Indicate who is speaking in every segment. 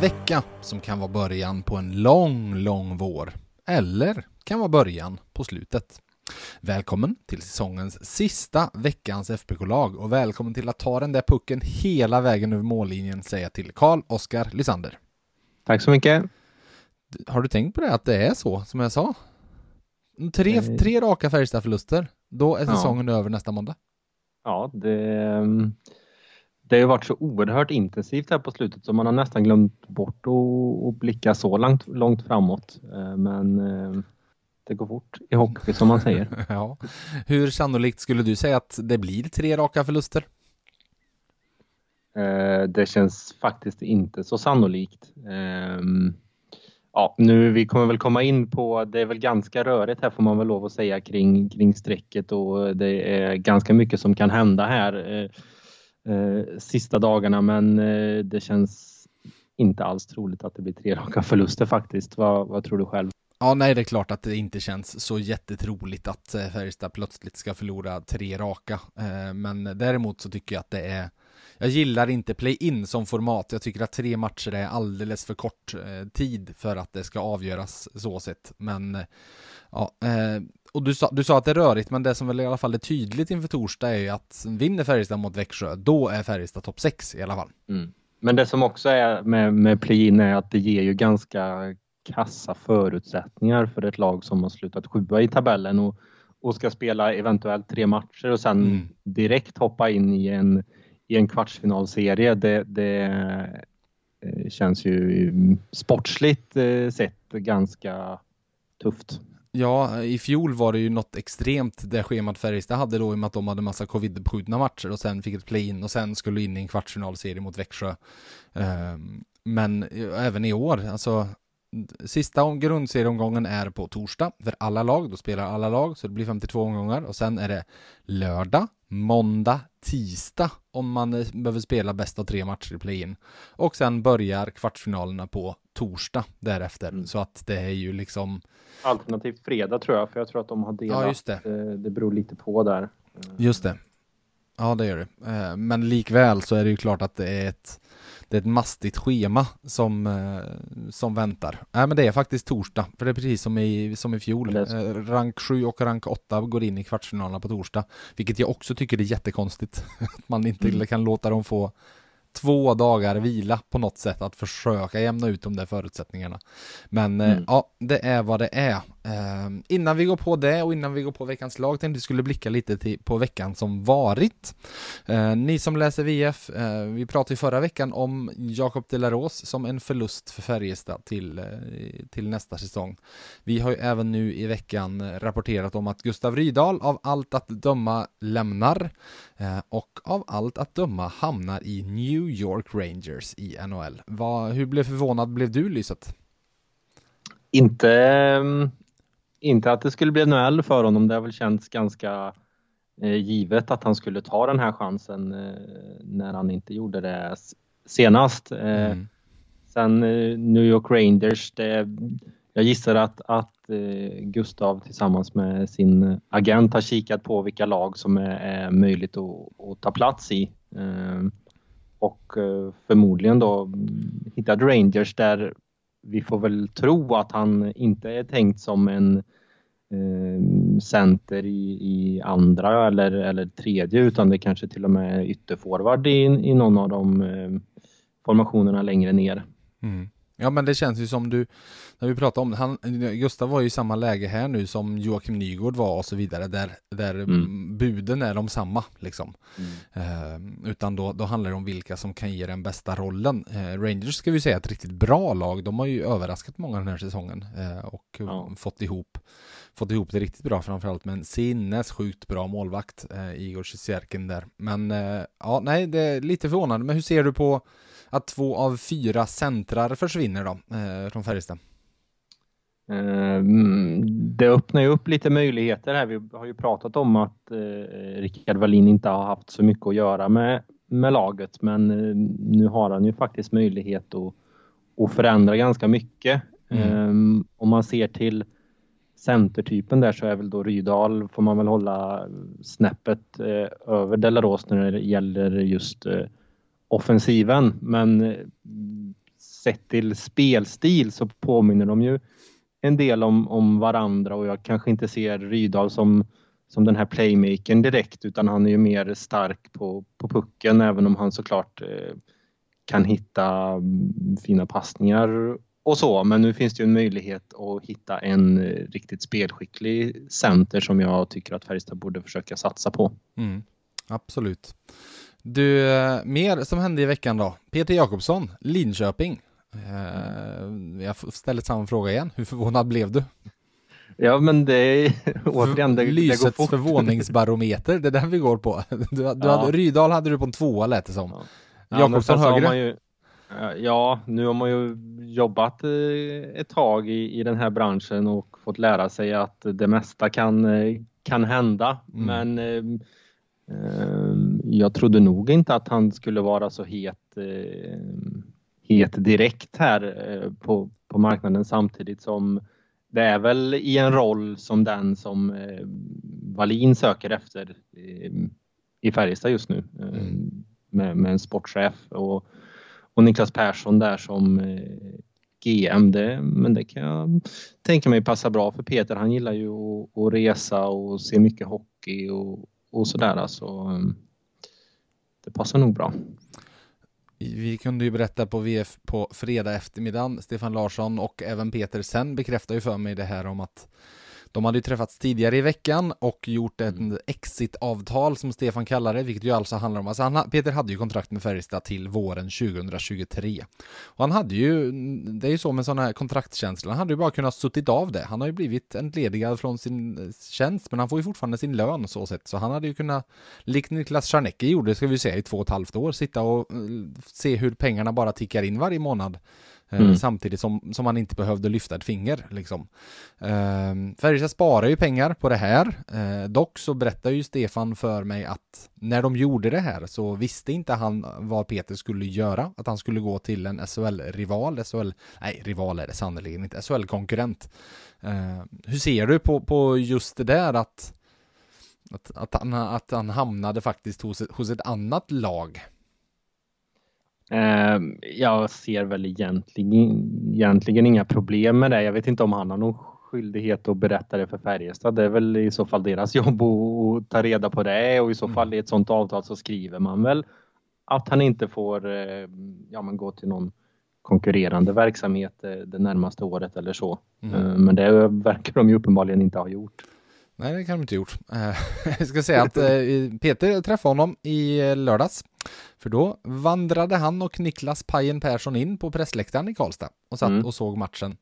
Speaker 1: En vecka som kan vara början på en lång, lång vår. Eller kan vara början på slutet. Välkommen till säsongens sista veckans FBK-lag och välkommen till att ta den där pucken hela vägen över mållinjen säger jag till Karl Oskar Lysander.
Speaker 2: Tack så mycket.
Speaker 1: Har du tänkt på det att det är så som jag sa? Tre, tre raka Färjestad-förluster, då är säsongen ja. över nästa måndag.
Speaker 2: Ja, det, det har varit så oerhört intensivt här på slutet så man har nästan glömt bort att blicka så långt, långt framåt. Eh, men eh, det går fort i hockey som man säger.
Speaker 1: ja. Hur sannolikt skulle du säga att det blir tre raka förluster?
Speaker 2: Eh, det känns faktiskt inte så sannolikt. Ja, nu vi kommer väl komma in på, det är väl ganska rörigt här får man väl lov att säga kring, kring strecket och det är ganska mycket som kan hända här eh, sista dagarna men eh, det känns inte alls troligt att det blir tre raka förluster faktiskt. Vad, vad tror du själv?
Speaker 1: Ja, nej, det är klart att det inte känns så jättetroligt att eh, Färjestad plötsligt ska förlora tre raka. Eh, men däremot så tycker jag att det är jag gillar inte play-in som format. Jag tycker att tre matcher är alldeles för kort eh, tid för att det ska avgöras så sett. Men eh, ja, och du sa, du sa att det är rörigt, men det som väl i alla fall är tydligt inför torsdag är ju att vinner Färjestad mot Växjö, då är Färjestad topp 6 i alla fall.
Speaker 2: Mm. Men det som också är med, med play-in är att det ger ju ganska kassa förutsättningar för ett lag som har slutat sjua i tabellen och, och ska spela eventuellt tre matcher och sen mm. direkt hoppa in i en, i en kvartsfinalserie. Det, det eh, känns ju sportsligt eh, sett ganska tufft.
Speaker 1: Ja, i fjol var det ju något extremt det schemat Färjestad hade då i och med att de hade massa covid-uppskjutna matcher och sen fick ett play-in och sen skulle in i en kvartsfinalserie mot Växjö. Ehm, men även i år, alltså Sista grundserieomgången är på torsdag för alla lag. Då spelar alla lag så det blir 52 omgångar och sen är det lördag, måndag, tisdag om man behöver spela bäst av tre matcher i play-in. Och sen börjar kvartsfinalerna på torsdag därefter. Mm. Så att det är ju liksom...
Speaker 2: Alternativt fredag tror jag, för jag tror att de har delat. Ja, just det. Eh, det beror lite på där.
Speaker 1: Just det. Ja, det gör det. Eh, men likväl så är det ju klart att det är ett det är ett mastigt schema som, eh, som väntar. Nej men det är faktiskt torsdag, för det är precis som i, som i fjol. Eh, rank 7 och rank 8 går in i kvartsfinalerna på torsdag, vilket jag också tycker är jättekonstigt. Att man inte mm. kan låta dem få två dagar vila på något sätt att försöka jämna ut de där förutsättningarna. Men eh, mm. ja, det är vad det är. Eh, innan vi går på det och innan vi går på veckans lag tänkte vi skulle blicka lite till, på veckan som varit. Eh, ni som läser VF, eh, vi pratade i förra veckan om Jakob Rose som en förlust för Färjestad till, eh, till nästa säsong. Vi har ju även nu i veckan rapporterat om att Gustav Rydahl av allt att döma lämnar eh, och av allt att döma hamnar i New York Rangers i NHL. Va, hur blev förvånad blev du Lyset?
Speaker 2: Inte, ehm, inte att det skulle bli NHL för honom. Det har väl känts ganska eh, givet att han skulle ta den här chansen eh, när han inte gjorde det senast. Eh, mm. Sen eh, New York Rangers, det, jag gissar att, att eh, Gustav tillsammans med sin agent har kikat på vilka lag som är, är möjligt att, att, ta plats i. Eh, och förmodligen då hittat Rangers där vi får väl tro att han inte är tänkt som en eh, center i, i, andra eller, eller tredje utan det kanske till och med är ytterforward i, i någon av de eh, formationerna längre ner.
Speaker 1: Mm. Ja men det känns ju som du, när vi pratar om han, Gustav var ju i samma läge här nu som Joakim Nygård var och så vidare, där, där mm. buden är de samma liksom. Mm. Eh, utan då, då handlar det om vilka som kan ge den bästa rollen. Eh, Rangers ska vi säga ett riktigt bra lag, de har ju överraskat många den här säsongen eh, och ja. fått ihop fått ihop det riktigt bra, framförallt med en sinnessjukt bra målvakt, eh, Igor Sierkin där. Men eh, ja, nej, det är lite förvånande. Men hur ser du på att två av fyra centrar försvinner då, eh, från Färjestad?
Speaker 2: Mm, det öppnar ju upp lite möjligheter här. Vi har ju pratat om att eh, Rickard Wallin inte har haft så mycket att göra med, med laget men eh, nu har han ju faktiskt möjlighet att, att förändra ganska mycket. Mm. Om man ser till centertypen där så är väl då Rydal får man väl hålla snäppet eh, över Delaros när det gäller just eh, offensiven. Men eh, sett till spelstil så påminner de ju en del om, om varandra och jag kanske inte ser Rydal som, som den här playmakern direkt utan han är ju mer stark på, på pucken även om han såklart eh, kan hitta mm, fina passningar och så. Men nu finns det ju en möjlighet att hitta en eh, riktigt spelskicklig center som jag tycker att Färjestad borde försöka satsa på.
Speaker 1: Mm, absolut. Du, eh, mer som hände i veckan då. Peter Jakobsson, Linköping. Uh, jag ställer samma fråga igen. Hur förvånad blev du?
Speaker 2: Ja, men det är återigen, det,
Speaker 1: Lysets det går fort. förvåningsbarometer, det är den vi går på. Du, du ja. hade, Rydal hade du på en tvåa lät det som. Ja. Jakobsson högre?
Speaker 2: Ju, ja, nu har man ju jobbat eh, ett tag i, i den här branschen och fått lära sig att det mesta kan, eh, kan hända. Mm. Men eh, jag trodde nog inte att han skulle vara så het eh, het direkt här eh, på, på marknaden samtidigt som det är väl i en roll som den som eh, Wallin söker efter i Färjestad just nu mm. med, med, en sportchef och, och Niklas Persson där som GM. Det, men det kan jag tänka mig passa bra för Peter. Han gillar ju att, att resa och se mycket hockey och, och sådär. Så det passar nog bra.
Speaker 1: Vi kunde ju berätta på VF på fredag eftermiddag, Stefan Larsson och även Peter Sen bekräftar ju för mig det här om att de hade ju träffats tidigare i veckan och gjort ett mm. exit-avtal som Stefan kallar det, vilket ju alltså handlar om, alltså han, Peter hade ju kontrakt med Färjestad till våren 2023. Och han hade ju, det är ju så med sådana här kontraktskänslor, han hade ju bara kunnat suttit av det. Han har ju blivit entledigad från sin eh, tjänst, men han får ju fortfarande sin lön så sett. Så han hade ju kunnat, likt Niklas Czarnecki gjorde, ska vi säga, i två och ett halvt år, sitta och eh, se hur pengarna bara tickar in varje månad. Eh, mm. Samtidigt som, som man inte behövde lyfta ett finger. Liksom. Eh, Färjestad sparar ju pengar på det här. Eh, dock så berättar ju Stefan för mig att när de gjorde det här så visste inte han vad Peter skulle göra. Att han skulle gå till en SHL-rival. SHL, nej, rival är det sannerligen inte. SHL-konkurrent. Eh, hur ser du på, på just det där att, att, att, han, att han hamnade faktiskt hos, hos ett annat lag?
Speaker 2: Ehm, jag ser väl egentligen, egentligen inga problem med det. Jag vet inte om han har någon skyldighet att berätta det för Färjestad. Det är väl i så fall deras jobb att ta reda på det och i så fall mm. i ett sådant avtal så skriver man väl att han inte får eh, ja, men gå till någon konkurrerande verksamhet eh, det närmaste året eller så. Mm. Ehm, men det verkar de ju uppenbarligen inte ha gjort.
Speaker 1: Nej, det kan de inte gjort. Eh, jag ska säga att Peter träffade honom i lördags för då vandrade han och Niklas Pajen Persson in på pressläktaren i Karlstad och satt mm. och såg matchen.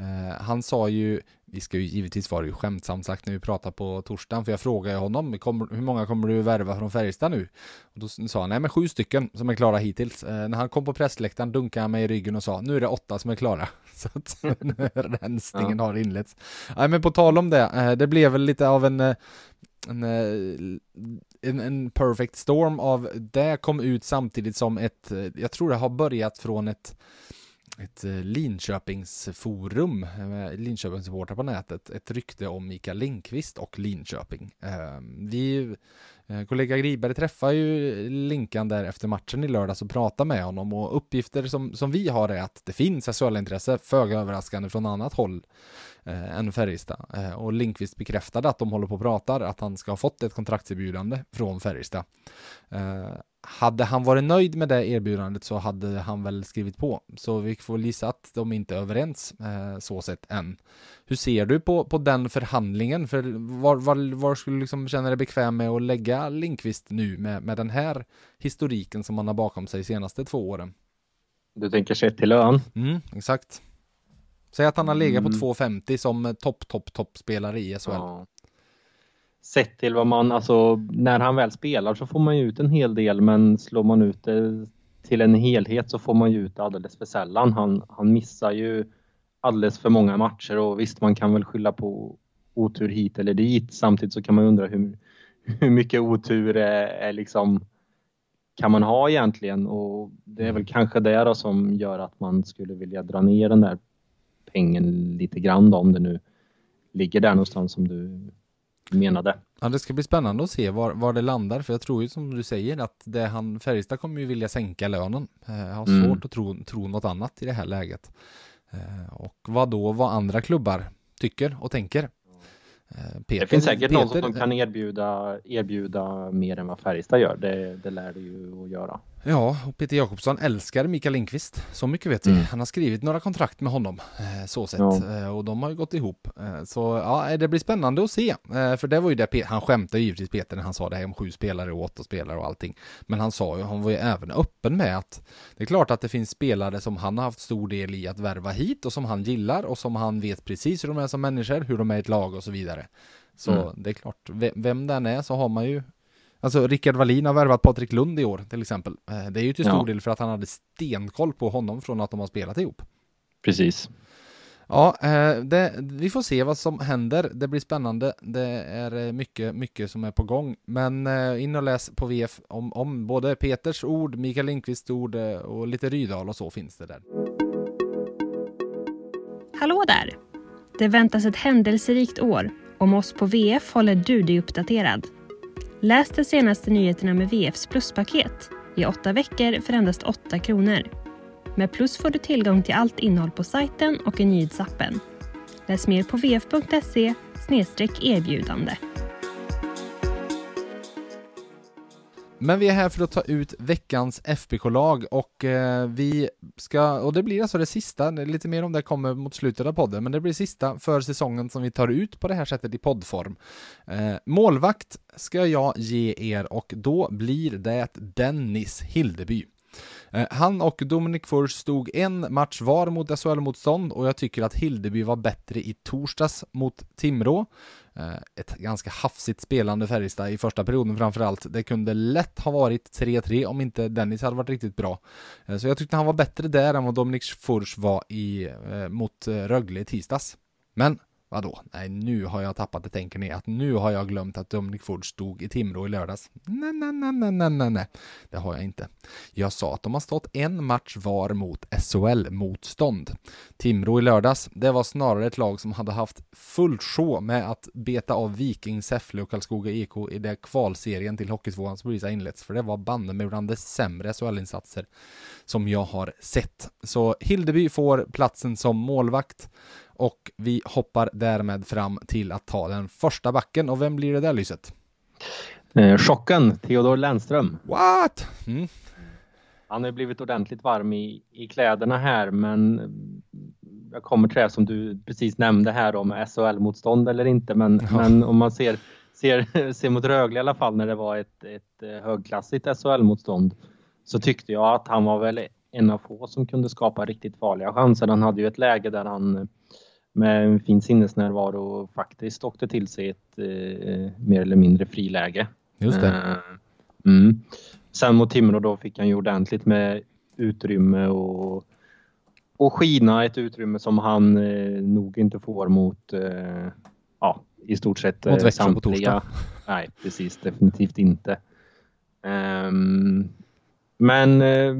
Speaker 1: Uh, han sa ju, vi ska ju givetvis vara ju skämtsamt sagt när vi pratar på torsdagen, för jag frågade honom, hur många kommer du värva från Färjestad nu? Och då sa han, nej men sju stycken som är klara hittills. Uh, när han kom på pressläktaren dunkade han mig i ryggen och sa, nu är det åtta som är klara. Så att rensningen ja. har inletts. Nej men på tal om det, uh, det blev väl lite av en en, en, en, perfect storm av det kom ut samtidigt som ett, eh, jag tror det har börjat från ett ett eh, Linköpingsforum, eh, Linköpingssupportrar på nätet, ett rykte om Mikael Lindqvist och Linköping. Ehm, vi kollega Griberg träffar ju Linkan där efter matchen i lördags och pratar med honom och uppgifter som, som vi har är att det finns SHL-intresse, föga överraskande från annat håll eh, än Färjestad. Eh, och Linkvist bekräftade att de håller på och pratar, att han ska ha fått ett kontraktserbjudande från Färjestad. Eh, hade han varit nöjd med det erbjudandet så hade han väl skrivit på. Så vi får gissa att de inte är överens eh, så sett än. Hur ser du på, på den förhandlingen? För var, var, var skulle du liksom känna dig bekväm med att lägga Linkvist nu med, med den här historiken som han har bakom sig de senaste två åren?
Speaker 2: Du tänker sett till lön?
Speaker 1: Mm, exakt. Säg att han har legat mm. på 2,50 som topp, topp, toppspelare i SHL. Ja
Speaker 2: sett till vad man, alltså när han väl spelar så får man ju ut en hel del men slår man ut det till en helhet så får man ju ut alldeles för sällan. Han, han missar ju alldeles för många matcher och visst man kan väl skylla på otur hit eller dit. Samtidigt så kan man undra hur, hur mycket otur är, är liksom kan man ha egentligen och det är väl mm. kanske det då som gör att man skulle vilja dra ner den där pengen lite grann då, om det nu ligger där någonstans som du menade.
Speaker 1: Ja, det ska bli spännande att se var, var det landar, för jag tror ju som du säger att det han, Färjestad kommer ju vilja sänka lönen. Eh, jag har mm. svårt mm. att tro, tro något annat i det här läget. Eh, och vad då, vad andra klubbar tycker och tänker.
Speaker 2: Eh, Peter, det finns säkert Peter, någon som kan erbjuda, erbjuda mer än vad Färjestad gör. Det, det lär det ju att göra.
Speaker 1: Ja, och Peter Jakobsson älskar Mikael Lindqvist. Så mycket vet vi. Mm. Han har skrivit några kontrakt med honom. Eh, så sett. Ja. Eh, och de har ju gått ihop. Så ja, det blir spännande att se. För det var ju det, han skämtade givetvis Peter när han sa det här om sju spelare och åtta spelare och allting. Men han sa ju, han var ju även öppen med att det är klart att det finns spelare som han har haft stor del i att värva hit och som han gillar och som han vet precis hur de är som människor, hur de är i ett lag och så vidare. Så mm. det är klart, vem den är så har man ju Alltså Rickard Wallin har värvat Patrik Lund i år till exempel. Eh, det är ju till stor ja. del för att han hade stenkoll på honom från att de har spelat ihop.
Speaker 2: Precis.
Speaker 1: Ja, eh, det, vi får se vad som händer. Det blir spännande. Det är eh, mycket, mycket som är på gång. Men in och läs på VF om, om både Peters ord, Mikael Lindqvists ord och lite Rydal och så finns det där.
Speaker 3: Hallå där! Det väntas ett händelserikt år. Om oss på VF håller du dig uppdaterad. Läs de senaste nyheterna med VFs pluspaket i åtta veckor för endast 8 kronor. Med Plus får du tillgång till allt innehåll på sajten och i nyhetsappen. Läs mer på vf.se erbjudande.
Speaker 1: Men vi är här för att ta ut veckans FBK-lag och eh, vi ska, och det blir alltså det sista, lite mer om det kommer mot slutet av podden, men det blir sista för säsongen som vi tar ut på det här sättet i poddform. Eh, målvakt ska jag ge er och då blir det Dennis Hildeby. Eh, han och Dominic Furs stod en match var mot SHL-motstånd och jag tycker att Hildeby var bättre i torsdags mot Timrå. Eh, ett ganska hafsigt spelande Färjestad i första perioden framförallt. Det kunde lätt ha varit 3-3 om inte Dennis hade varit riktigt bra. Eh, så jag tyckte han var bättre där än vad Dominic Furs var i, mot Rögle i tisdags. Men Vadå? Nej, nu har jag tappat det, tänker ni. Att nu har jag glömt att Dominic Ford stod i Timrå i lördags. Nej, nej, nej, nej, nej, nej, nej. Det har jag inte. Jag sa att de har stått en match var mot SHL-motstånd. Timrå i lördags, det var snarare ett lag som hade haft fullt sjå med att beta av Viking, Säffle och Karlskoga IK i det kvalserien till Hockeytvåan som precis har inletts. För det var banne med bland de sämre SHL-insatser som jag har sett. Så Hildeby får platsen som målvakt och vi hoppar därmed fram till att ta den första backen. Och vem blir det där lyset?
Speaker 2: Eh, chocken, Theodor Lennström.
Speaker 1: What? Mm.
Speaker 2: Han har blivit ordentligt varm i, i kläderna här men jag kommer till det som du precis nämnde här om SHL-motstånd eller inte men, ja. men om man ser, ser, ser mot Rögle i alla fall när det var ett, ett eh, högklassigt SHL-motstånd så tyckte jag att han var väl en av få som kunde skapa riktigt farliga chanser. Han hade ju ett läge där han med en fin sinnesnärvaro faktiskt åkte till sig ett eh, mer eller mindre friläge.
Speaker 1: Just det.
Speaker 2: Eh, mm. Sen mot Timrå då fick han ju ordentligt med utrymme och, och skina ett utrymme som han eh, nog inte får mot eh, ja, i stort sett
Speaker 1: mot samtliga. på torsdag.
Speaker 2: Nej, precis. Definitivt inte. Um, men eh,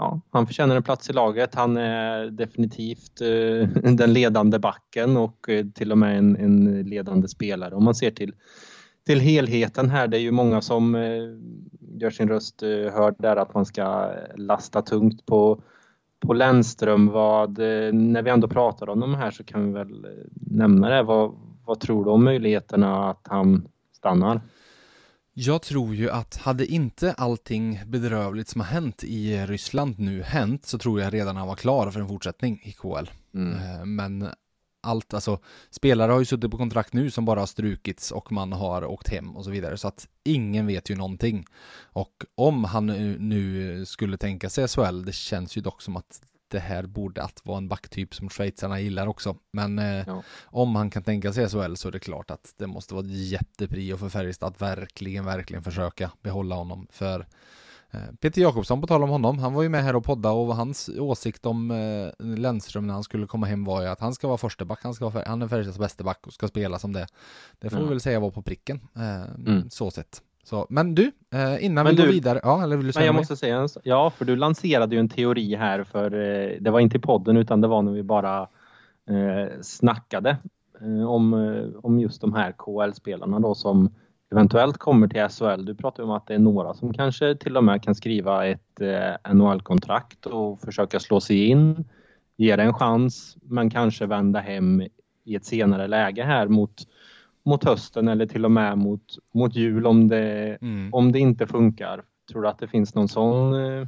Speaker 2: ja, han förtjänar en plats i laget. Han är definitivt eh, den ledande backen och eh, till och med en, en, ledande spelare om man ser till, till helheten här. Det är ju många som eh, gör sin röst eh, hörd där att man ska lasta tungt på, på Lennström. Vad, eh, när vi ändå pratar om de här så kan vi väl eh, nämna det. Vad, vad tror du om möjligheterna att han stannar?
Speaker 1: Jag tror ju att hade inte allting bedrövligt som har hänt i Ryssland nu hänt så tror jag redan han var klar för en fortsättning i KL. Mm. Eh, men allt, alltså spelare har ju suttit på kontrakt nu som bara har strukits och man har åkt hem och så vidare så att ingen vet ju någonting. Och om han nu, nu skulle tänka sig SHL, det känns ju dock som att det här borde att vara en backtyp som schweizarna gillar också. Men eh, ja. om han kan tänka sig SHL så är det klart att det måste vara jätteprio för Färjestad att verkligen, verkligen försöka behålla honom. För Eh, Peter Jakobsson, på tal om honom, han var ju med här och podda och hans åsikt om eh, Lennström när han skulle komma hem var ju att han ska vara första back, han, ska vara, han är Färjestads bästa back och ska spela som det. Det får mm. vi väl säga var på pricken, eh, mm. så sett. Så, men du, eh, innan men vi du, går vidare, ja eller vill du säga
Speaker 2: men jag mig? måste säga, ja för du lanserade ju en teori här för, eh, det var inte i podden utan det var när vi bara eh, snackade eh, om, om just de här KL-spelarna då som eventuellt kommer till SHL. Du pratar om att det är några som kanske till och med kan skriva ett eh, NHL-kontrakt och försöka slå sig in, ge det en chans, men kanske vända hem i ett senare läge här mot, mot hösten eller till och med mot, mot jul om det, mm. om det inte funkar. Tror du att det finns någon sån eh,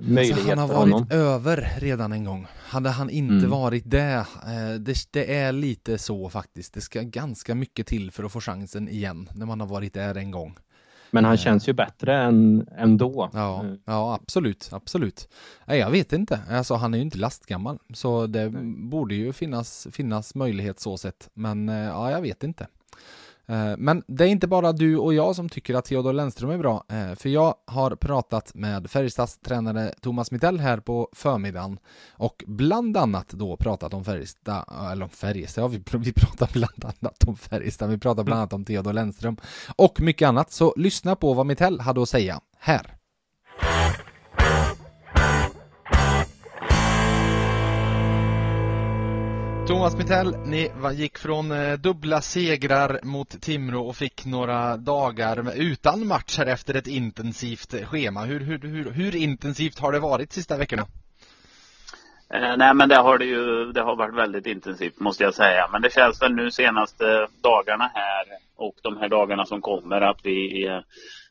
Speaker 2: möjlighet
Speaker 1: alltså, Han har varit över redan en gång. Hade han inte mm. varit det, eh, det, det, är lite så faktiskt. Det ska ganska mycket till för att få chansen igen när man har varit där en gång.
Speaker 2: Men han eh. känns ju bättre än, än då.
Speaker 1: Ja, mm. ja absolut, absolut. Nej, jag vet inte. Alltså, han är ju inte lastgammal, så det mm. borde ju finnas, finnas möjlighet så sett. Men eh, ja, jag vet inte. Eh, men det är inte bara du och jag som tycker att Theodor Lennström är bra, eh, för jag har pratat med Färjestads tränare Thomas Mittell här på förmiddagen och bland annat då pratat om Färjestad, eller om Färjestad, ja, vi, vi pratar bland annat om Färjestad, vi pratar bland annat om Theodor Lennström och mycket annat, så lyssna på vad Mittell hade att säga här. Thomas Mittell, ni gick från eh, dubbla segrar mot Timrå och fick några dagar utan matcher efter ett intensivt schema. Hur, hur, hur, hur intensivt har det varit sista veckorna?
Speaker 4: Eh, nej men det har det ju, det har varit väldigt intensivt måste jag säga. Men det känns väl nu senaste dagarna här och de här dagarna som kommer att vi, eh,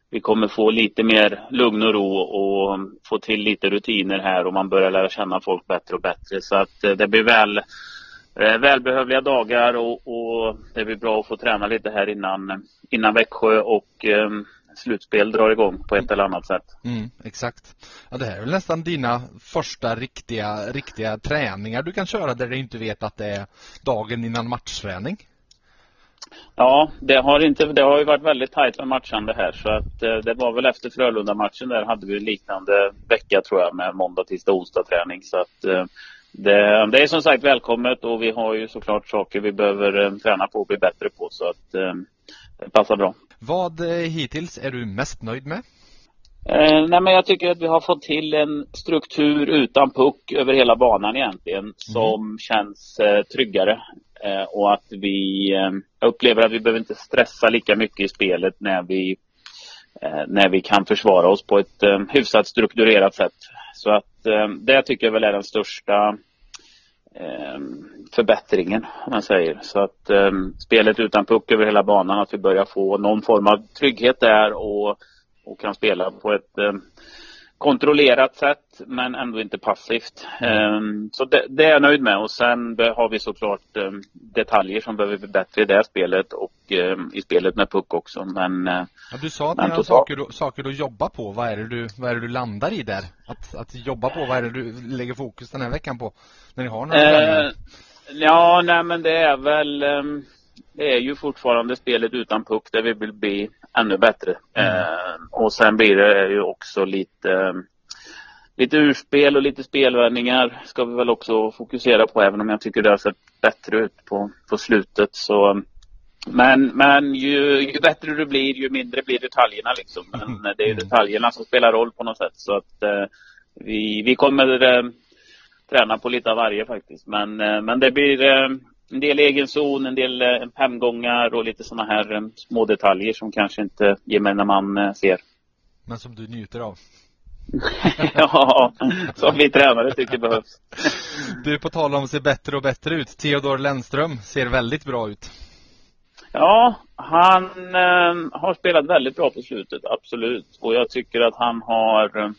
Speaker 4: vi kommer få lite mer lugn och ro och få till lite rutiner här och man börjar lära känna folk bättre och bättre. Så att eh, det blir väl välbehövliga dagar och, och, det blir bra att få träna lite här innan, innan Växjö och eh, slutspel drar igång på ett eller annat sätt.
Speaker 1: Mm, exakt. Ja, det här är väl nästan dina första riktiga, riktiga träningar du kan köra där du inte vet att det är dagen innan matchträning.
Speaker 4: Ja, det har, inte, det har ju varit väldigt tajt med matchande här så att eh, det var väl efter Frölunda-matchen där hade vi liknande vecka tror jag med måndag, tisdag, onsdag träning så att eh, det, det, är som sagt välkommet och vi har ju såklart saker vi behöver eh, träna på och bli bättre på så att eh, det passar bra.
Speaker 1: Vad eh, hittills är du mest nöjd med?
Speaker 4: Nej men jag tycker att vi har fått till en struktur utan puck över hela banan egentligen mm. som känns eh, tryggare. Och att vi upplever att vi behöver inte stressa lika mycket i spelet när vi när vi kan försvara oss på ett hyfsat strukturerat sätt. Så att det tycker jag väl är den största Ehm, förbättringen, om man säger. Så att eh, spelet utan puck över hela banan, att vi börjar få någon form av trygghet där och, och kan spela på ett eh, kontrollerat sätt men ändå inte passivt. Um, så det, det, är jag nöjd med och sen har vi såklart um, detaljer som behöver bli bättre i det spelet och um, i spelet med puck också. Men, uh,
Speaker 1: ja, du sa att ni har saker, saker att jobba på. Vad är, det du, vad är du landar i där? Att, att jobba på, vad är det du lägger fokus den här veckan på? När ni har några uh,
Speaker 4: Ja, nej men det är väl det är ju fortfarande spelet utan puck där vi vill bli ännu bättre. Mm. Eh, och sen blir det ju också lite lite urspel och lite spelvändningar ska vi väl också fokusera på även om jag tycker det har sett bättre ut på, på slutet. Så, men men ju, ju bättre du blir ju mindre blir detaljerna liksom. Men det är mm. detaljerna som spelar roll på något sätt. Så att eh, vi, vi kommer eh, träna på lite av varje faktiskt. Men, eh, men det blir eh, en del egen zon, en del eh, hemgångar och lite sådana här eh, små detaljer som kanske inte gemene man eh, ser.
Speaker 1: Men som du njuter av?
Speaker 4: ja, som vi tränare tycker behövs.
Speaker 1: du, på tal om att se bättre och bättre ut. Theodor Lennström ser väldigt bra ut.
Speaker 4: Ja, han eh, har spelat väldigt bra på slutet, absolut. Och jag tycker att han har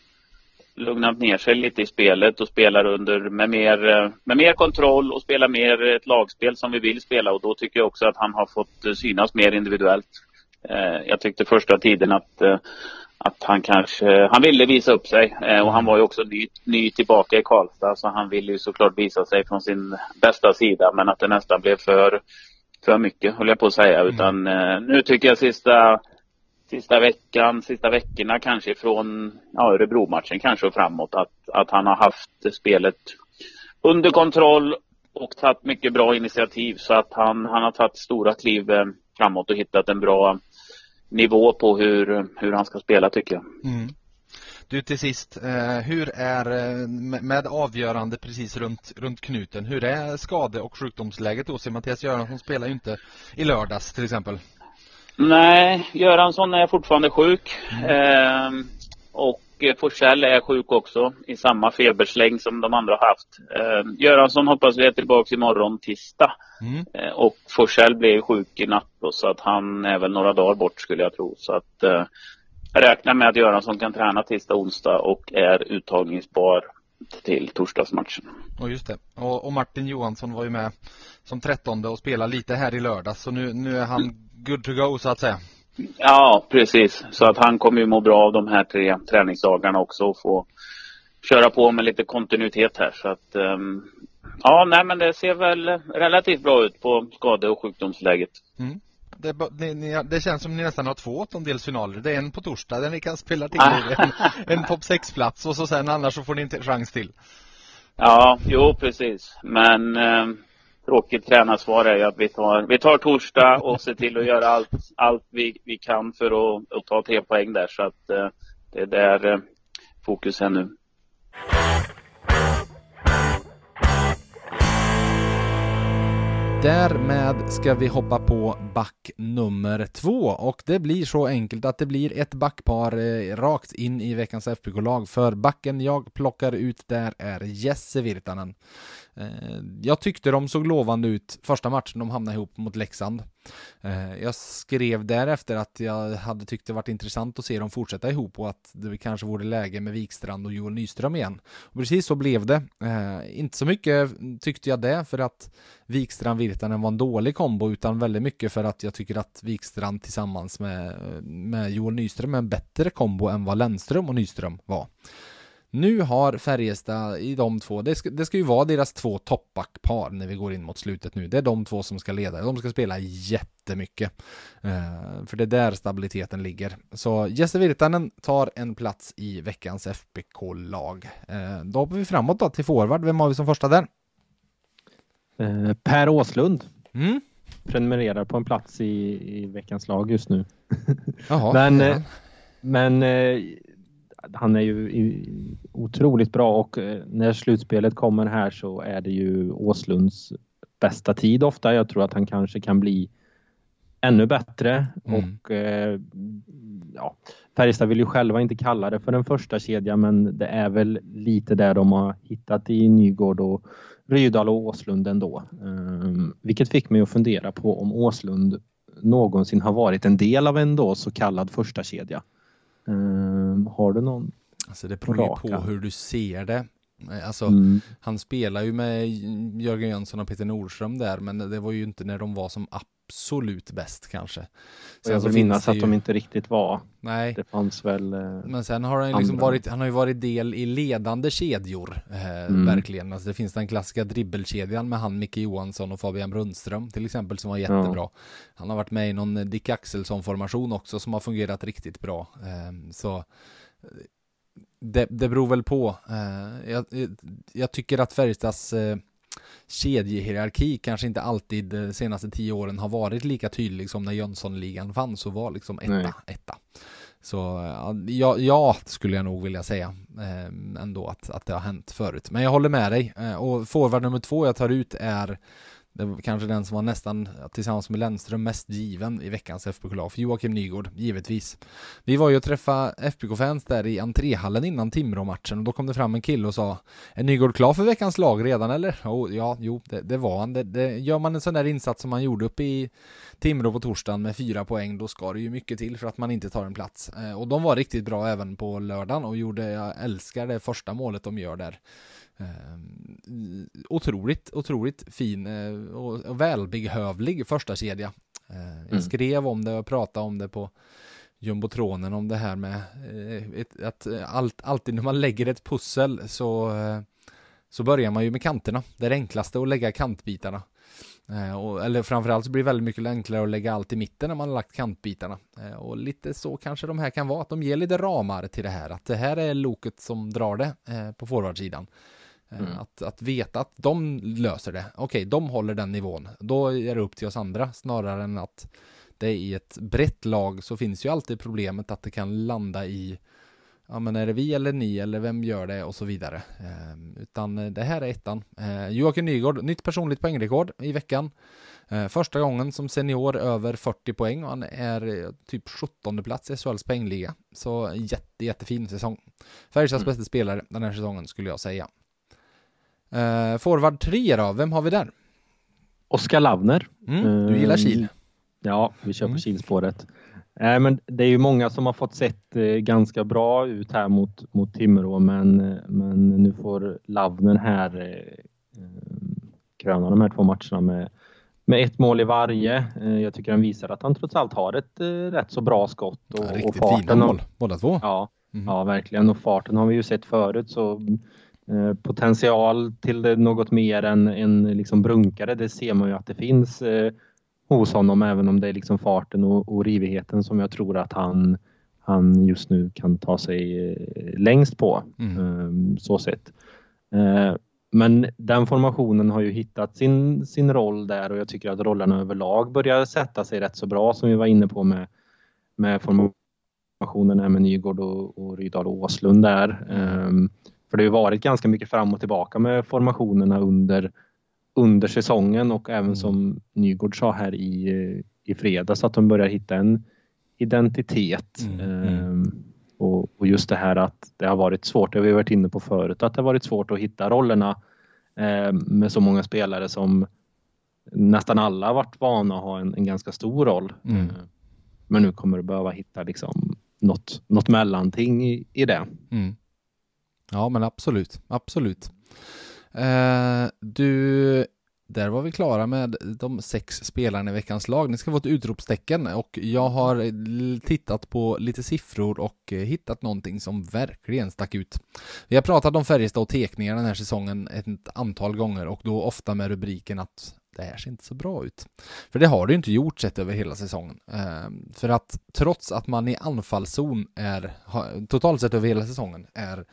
Speaker 4: lugnat ner sig lite i spelet och spelar under med mer, eh, med mer kontroll och spelar mer ett lagspel som vi vill spela. Och då tycker jag också att han har fått eh, synas mer individuellt. Eh, jag tyckte första tiden att, att han kanske, han ville visa upp sig. Och han var ju också ny, ny tillbaka i Karlstad så han ville ju såklart visa sig från sin bästa sida men att det nästan blev för, för mycket höll jag på att säga. Utan nu tycker jag sista sista veckan, sista veckorna kanske från ja, Örebro-matchen kanske och framåt att, att han har haft spelet under kontroll och tagit mycket bra initiativ så att han, han har tagit stora kliv eh, framåt och hittat en bra nivå på hur, hur han ska spela tycker jag. Mm.
Speaker 1: Du till sist, eh, hur är eh, med avgörande precis runt, runt knuten, hur är skade och sjukdomsläget då? Så Mattias Göransson spelar ju inte i lördags till exempel.
Speaker 4: Nej, Göransson är fortfarande sjuk. Mm. Eh, och Forsell är sjuk också i samma febersläng som de andra har haft. Eh, Göransson hoppas vi är tillbaka imorgon tisdag. Mm. Eh, och Forsell blev sjuk i natt då, så att han är väl några dagar bort skulle jag tro. Så att eh, jag räknar med att Göransson kan träna tisdag, onsdag och är uttagningsbar till torsdagsmatchen.
Speaker 1: Och just det. Och, och, Martin Johansson var ju med som trettonde och spelade lite här i lördags. Så nu, nu är han good to go så att säga.
Speaker 4: Ja, precis. Så att han kommer ju må bra av de här tre träningsdagarna också och få köra på med lite kontinuitet här. Så att, um, ja, nej men det ser väl relativt bra ut på skade och sjukdomsläget. Mm.
Speaker 1: Det, det, det, känns som ni nästan har två åttondelsfinaler. Det är en på torsdag där ni kan spela till en, en topp 6-plats och så sen annars så får ni inte chans till.
Speaker 4: Ja, jo precis. Men eh, tråkigt tränarsvar är ju att vi tar, vi tar torsdag och ser till att göra allt, allt vi, vi kan för att, att ta tre poäng där. Så att eh, det är där eh, fokus är nu.
Speaker 1: Därmed ska vi hoppa på back nummer två och det blir så enkelt att det blir ett backpar eh, rakt in i veckans FBK-lag för backen jag plockar ut där är Jesse Virtanen. Eh, jag tyckte de såg lovande ut första matchen de hamnade ihop mot Leksand. Eh, jag skrev därefter att jag hade tyckt det varit intressant att se dem fortsätta ihop och att det kanske vore läge med Wikstrand och Joel Nyström igen. Och precis så blev det. Eh, inte så mycket tyckte jag det för att Wikstrand Virtanen var en dålig kombo utan väldigt mycket för att jag tycker att Wikstrand tillsammans med, med Joel Nyström är en bättre kombo än vad Lennström och Nyström var. Nu har Färjestad i de två, det ska, det ska ju vara deras två toppbackpar när vi går in mot slutet nu. Det är de två som ska leda, de ska spela jättemycket. Uh, för det är där stabiliteten ligger. Så Jesse Virtanen tar en plats i veckans FBK-lag. Uh, då hoppar vi framåt då till forward, vem har vi som första där?
Speaker 2: Uh, per Åslund. Mm. Prenumererar på en plats i, i veckans lag just nu. Jaha, men ja. men han är ju otroligt bra och eh, när slutspelet kommer här så är det ju Åslunds bästa tid ofta. Jag tror att han kanske kan bli ännu bättre mm. och eh, ja, Färjestad vill ju själva inte kalla det för en första kedja men det är väl lite där de har hittat i Nygård och Rydahl och Åslund ändå. Um, vilket fick mig att fundera på om Åslund någonsin har varit en del av en då så kallad första kedja. Um, har du någon?
Speaker 1: Alltså det beror ju på hur du ser det. Alltså, mm. han spelar ju med Jörgen Jönsson och Peter Nordström där, men det var ju inte när de var som absolut bäst kanske.
Speaker 2: Sen jag vill minnas att ju... de inte riktigt var. Nej. Det fanns väl eh,
Speaker 1: Men sen har han liksom varit, han har ju varit del i ledande kedjor, eh, mm. verkligen. Alltså det finns den klassiska dribbelkedjan med han Micke Johansson och Fabian Brunström till exempel som var jättebra. Ja. Han har varit med i någon Dick Axelsson-formation också som har fungerat riktigt bra. Eh, så det, det beror väl på. Eh, jag, jag, tycker att Färjestads eh, kedjehierarki kanske inte alltid de senaste tio åren har varit lika tydlig som när Jönssonligan fanns och var liksom etta, Nej. etta. Så ja, ja, skulle jag nog vilja säga eh, ändå att, att det har hänt förut. Men jag håller med dig. Eh, och forward nummer två jag tar ut är det var kanske den som var nästan tillsammans med Lennström mest given i veckans FBK-lag för Joakim Nygård, givetvis. Vi var ju och träffade FBK-fans där i entréhallen innan Timrå-matchen och då kom det fram en kille och sa Är Nygård klar för veckans lag redan eller? Oh, ja, jo, det, det var han. Det, det, gör man en sån där insats som man gjorde uppe i Timrå på torsdagen med fyra poäng, då ska det ju mycket till för att man inte tar en plats. Eh, och de var riktigt bra även på lördagen och gjorde, jag älskar det första målet de gör där. Eh, otroligt, otroligt fin eh, och, välbehövlig första kedja. Eh, jag mm. skrev om det och pratade om det på jumbotronen om det här med att allt, alltid när man lägger ett pussel så, så börjar man ju med kanterna. Det är det enklaste att lägga kantbitarna. Och, eller framförallt så blir det väldigt mycket enklare att lägga allt i mitten när man har lagt kantbitarna. Och lite så kanske de här kan vara, att de ger lite ramar till det här. Att det här är loket som drar det på forwardsidan. Eh, mm. Att, att veta att de löser det. Okej, okay, de håller den nivån. Då är det upp till oss andra snarare än att det är i ett brett lag så finns ju alltid problemet att det kan landa i ja men är det vi eller ni eller vem gör det och så vidare. Eh, utan det här är ettan. Eh, Joakim Nygård, nytt personligt poängrekord i veckan. Eh, första gången som senior över 40 poäng och han är eh, typ 17 plats i SHLs poängliga. Så jätte, jättefin säsong. Färjestads mm. bästa spelare den här säsongen skulle jag säga. Eh, forward 3 då, vem har vi där?
Speaker 2: Oskar Lavner.
Speaker 1: Mm, du gillar Kil?
Speaker 2: Ja, vi kör på mm. kilspåret. Nej, men det är ju många som har fått sett eh, ganska bra ut här mot, mot Timrå men, eh, men nu får Lavnen här eh, kröna de här två matcherna med, med ett mål i varje. Jag tycker han visar att han trots allt har ett rätt så bra skott.
Speaker 1: Och, ja, riktigt och fina mål, båda två.
Speaker 2: Ja, mm. ja, verkligen. Och farten har vi ju sett förut så eh, potential till något mer än en liksom brunkare, det ser man ju att det finns. Eh, hos honom även om det är liksom farten och, och rivigheten som jag tror att han, han just nu kan ta sig eh, längst på. Mm. Ehm, så sett. Eh, men den formationen har ju hittat sin, sin roll där och jag tycker att rollerna överlag börjar sätta sig rätt så bra som vi var inne på med, med formationen med Nygård och, och Rydahl och Åslund där. För det har varit ganska mycket fram och tillbaka med formationerna under under säsongen och även mm. som Nygård sa här i, i fredags att de börjar hitta en identitet. Mm. Um, och, och, just det här att det har varit svårt, det har vi varit inne på förut, att det har varit svårt att hitta rollerna um, med så många spelare som nästan alla har varit vana att ha en, en ganska stor roll. Mm. Uh, men nu kommer du behöva hitta liksom något, något mellanting i, i det.
Speaker 1: Mm. Ja men absolut, absolut. Eh, du, där var vi klara med de sex spelarna i veckans lag. Ni ska få ett utropstecken och jag har tittat på lite siffror och eh, hittat någonting som verkligen stack ut. Vi har pratat om Färjestad och tekningar den här säsongen ett antal gånger och då ofta med rubriken att det här ser inte så bra ut. För det har det ju inte gjort sett över hela säsongen. Ehm, för att trots att man i anfallszon är, totalt sett över hela säsongen, är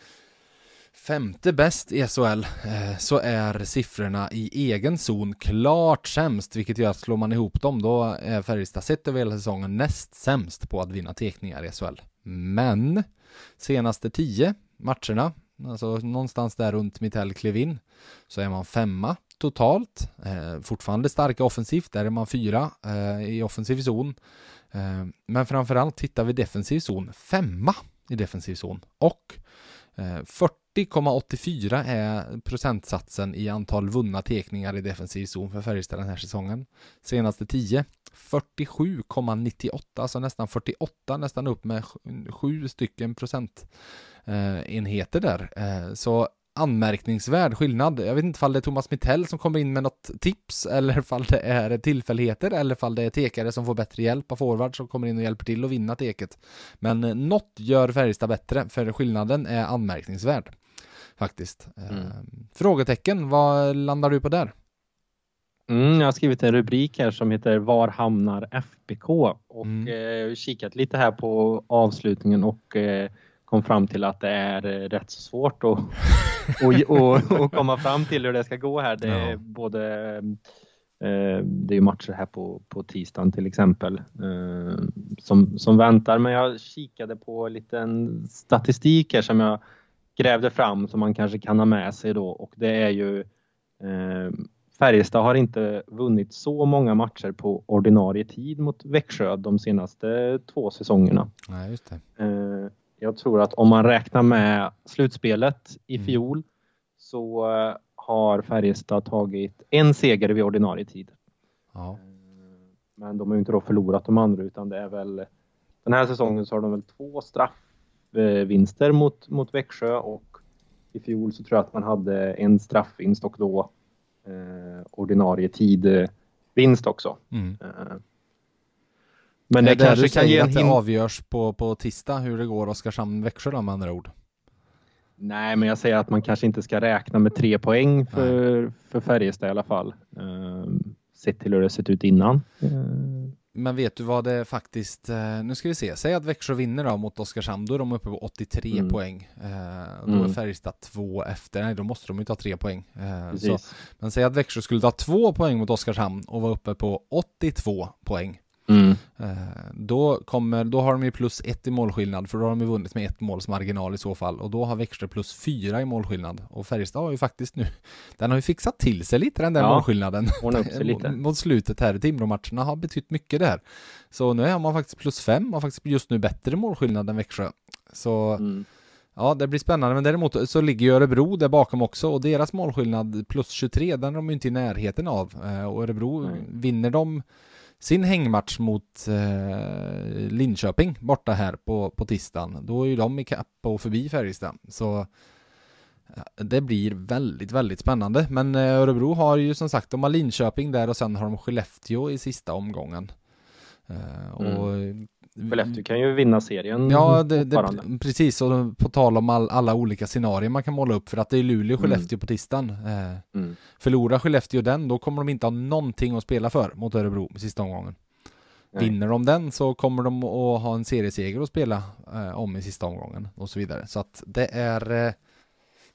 Speaker 1: femte bäst i SHL eh, så är siffrorna i egen zon klart sämst, vilket gör att slår man ihop dem då är Färjestad sett över hela säsongen näst sämst på att vinna tekningar i SHL. Men senaste tio matcherna, alltså någonstans där runt Mitell klev in, så är man femma totalt. Eh, fortfarande starka offensivt, där är man fyra eh, i offensiv zon. Eh, men framförallt tittar vi defensiv zon, femma i defensiv zon och eh, 40,84 är procentsatsen i antal vunna tekningar i defensiv zon för Färjestad den här säsongen. Senaste 10 47,98, alltså nästan 48, nästan upp med sju stycken procentenheter där. Eh, så anmärkningsvärd skillnad. Jag vet inte om det är Thomas Mittell som kommer in med något tips eller om det är tillfälligheter eller om det är tekare som får bättre hjälp av forward som kommer in och hjälper till att vinna teket. Men eh, något gör Färjestad bättre för skillnaden är anmärkningsvärd faktiskt. Mm. Ehm, frågetecken, vad landar du på där?
Speaker 2: Mm, jag har skrivit en rubrik här som heter Var hamnar FBK? Och mm. eh, kikat lite här på avslutningen och eh, kom fram till att det är eh, rätt så svårt att och, och, och komma fram till hur det ska gå här. Det är ja. både eh, det är matcher här på, på tisdagen till exempel eh, som, som väntar. Men jag kikade på liten statistik här som jag grävde fram som man kanske kan ha med sig då och det är ju eh, Färjestad har inte vunnit så många matcher på ordinarie tid mot Växjö de senaste två säsongerna.
Speaker 1: Nej, just
Speaker 2: det. Eh, jag tror att om man räknar med slutspelet i mm. fjol så eh, har Färjestad tagit en seger vid ordinarie tid. Ja. Eh, men de har ju inte då förlorat de andra utan det är väl den här säsongen så har de väl två straffvinster mot, mot Växjö och i fjol så tror jag att man hade en straffvinst och då eh, ordinarie tid vinst också. Mm. Eh,
Speaker 1: men det, det kanske kan ge en att det avgörs på, på tisdag hur det går Oskarshamn-Växjö då med andra ord?
Speaker 2: Nej, men jag säger att man kanske inte ska räkna med tre poäng för, för Färjestad i alla fall. Um, sett till hur det sett ut innan. Eh,
Speaker 1: Men vet du vad det faktiskt, eh, nu ska vi se, säg att Växjö vinner då mot Oskarshamn, då är de uppe på 83
Speaker 2: Mm.
Speaker 1: poäng. Eh, då är
Speaker 2: Mm.
Speaker 1: Färjestad två efter, nej då måste de ju ta tre poäng. Eh, men säg att Växjö skulle ta två poäng mot Oskarshamn och vara uppe på 82 poäng.
Speaker 2: Mm.
Speaker 1: Eh, då, kommer, då har de ju plus ett i målskillnad, för då har de ju vunnit med ett måls marginal i så fall. Och då har Växjö plus fyra i målskillnad. Och Färjestad har ju faktiskt nu, den har ju fixat till sig lite den där
Speaker 2: Ja,
Speaker 1: målskillnaden.
Speaker 2: lite.
Speaker 1: Mot- slutet här, Timrå-matcherna har betytt mycket där. Så nu är man faktiskt plus fem, har faktiskt just nu bättre målskillnad än Växjö. Så
Speaker 2: Mm.
Speaker 1: ja, det blir spännande. Men däremot så ligger ju Örebro där bakom också och deras målskillnad plus 23, den är de ju inte i närheten av. Eh, Och Örebro,
Speaker 2: Nej.
Speaker 1: vinner de sin hängmatch mot eh, Linköping borta här på, på tisdagen, då är ju de ikapp och förbi Färjestad. Så eh, det blir väldigt, väldigt spännande. Men eh, Örebro har ju som sagt, de har Linköping där och sen har de Skellefteå i sista omgången. Eh, och mm.
Speaker 2: Skellefteå kan ju vinna serien
Speaker 1: Ja, det, det, precis. Och på tal om all, alla olika scenarier man kan måla upp för att det är Luleå och
Speaker 2: Mm.
Speaker 1: Skellefteå på tisdagen. Eh,
Speaker 2: Mm.
Speaker 1: förlorar Skellefteå den, då kommer de inte ha någonting att spela för mot Örebro sista omgången.
Speaker 2: Nej.
Speaker 1: Vinner de den så kommer de att ha en serieseger att spela eh, om i sista omgången och så vidare. Så att det är eh,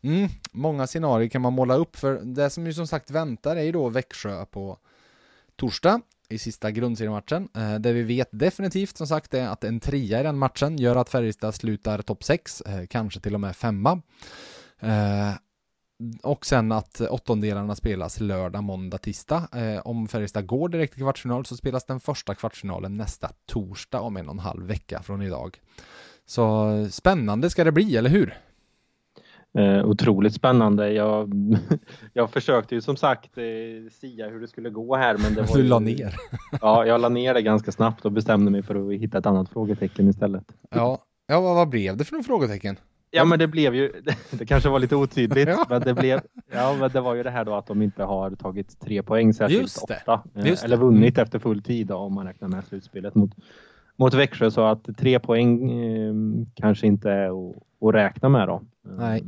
Speaker 1: mm, många scenarier kan man måla upp för det som ju som sagt väntar är ju då Växjö på torsdag i sista grundseriematchen. Eh, det vi vet definitivt som sagt är att en trea i den matchen gör att Färjestad slutar topp 6, eh, kanske till och med femma. Eh, och sen att åttondelarna spelas lördag, måndag, tisdag. Om Färjestad går direkt till kvartsfinal så spelas den första kvartsfinalen nästa torsdag om en och en halv vecka från idag. Så spännande ska det bli, eller hur?
Speaker 2: Eh, otroligt spännande. Jag, jag försökte ju som sagt eh, sia hur det skulle gå här men det var
Speaker 1: Du la ner.
Speaker 2: Ja, jag la ner det ganska snabbt och bestämde mig för att hitta ett annat frågetecken istället.
Speaker 1: Ja, ja vad, vad blev det för några frågetecken?
Speaker 2: Ja men det blev ju, det kanske var lite otydligt,
Speaker 1: Ja.
Speaker 2: men det blev, ja men det var ju det här då att de inte har tagit tre poäng särskilt
Speaker 1: Just det.
Speaker 2: ofta. Eh,
Speaker 1: Just det.
Speaker 2: Eller vunnit efter full tid då, om man räknar med slutspelet mot, mot Växjö så att tre poäng eh, kanske inte är att, att räkna med då. Eh,
Speaker 1: Nej.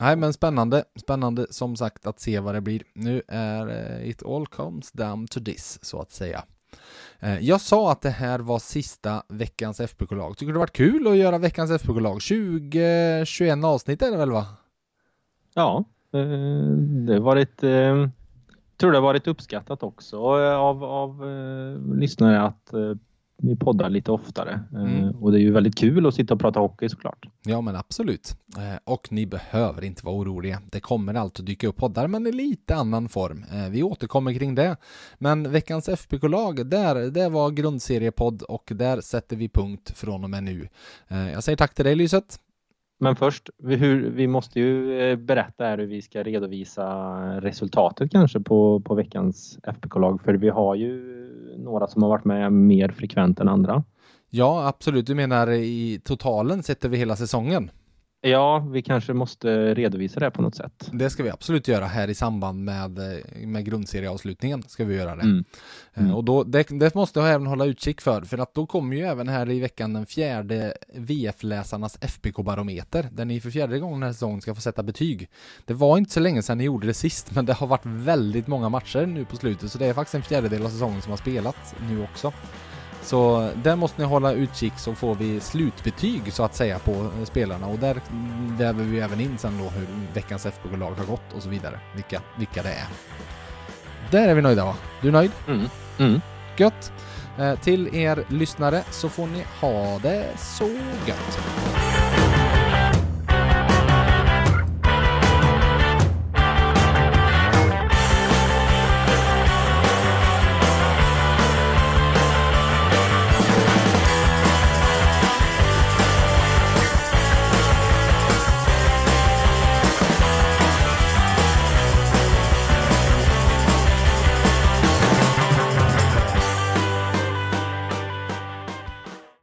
Speaker 1: Nej men spännande, spännande som sagt att se vad det blir. Nu är eh, it all comes down to this så att säga. Eh, jag sa att det här var sista veckans FBK-lag. Tycker du det varit kul att göra veckans FBK-lag? 20, 21 avsnitt är det väl va?
Speaker 2: Ja, eh, det har varit, jag tror det har varit uppskattat också av, av lyssnare att vi poddar lite oftare. Eh,
Speaker 1: Mm.
Speaker 2: Och det är ju väldigt kul att sitta och prata hockey såklart.
Speaker 1: Ja men absolut. Eh, Och ni behöver inte vara oroliga. Det kommer alltid dyka upp poddar men i lite annan form. Eh, Vi återkommer kring det. Men veckans FBK-lag, där, det var grundseriepodd och där sätter vi punkt från och med nu. Jag säger tack till dig Lyset.
Speaker 2: Men först, vi, hur, vi måste ju berätta här hur vi ska redovisa resultatet kanske på, på veckans FBK-lag. För vi har ju några som har varit med mer frekvent än andra.
Speaker 1: Ja, absolut. Du menar i totalen sätter vi hela säsongen?
Speaker 2: Ja, vi kanske måste redovisa det på något sätt.
Speaker 1: Det ska vi absolut göra här i samband med, eh, med grundserieavslutningen. Ska vi göra det.
Speaker 2: Mm.
Speaker 1: Eh,
Speaker 2: Mm.
Speaker 1: Och då, det, det måste jag även hålla utkik för, för att då kommer ju även här i veckan den fjärde VF-läsarnas FBK-barometer, där ni för fjärde gången den här säsongen ska få sätta betyg. Det var inte så länge sedan ni gjorde det sist, men det har varit väldigt många matcher nu på slutet, så det är faktiskt en fjärdedel av säsongen som har spelat nu också. Så där måste ni hålla utkik så får vi slutbetyg så att säga på eh, spelarna och där väver vi även in sen då hur veckans FBK-lag har gått och så vidare, vilka, vilka det är. Där är vi nöjda va? Du är nöjd?
Speaker 2: Mm. Mm.
Speaker 1: Gött! Eh, till er lyssnare så får ni ha det så gött!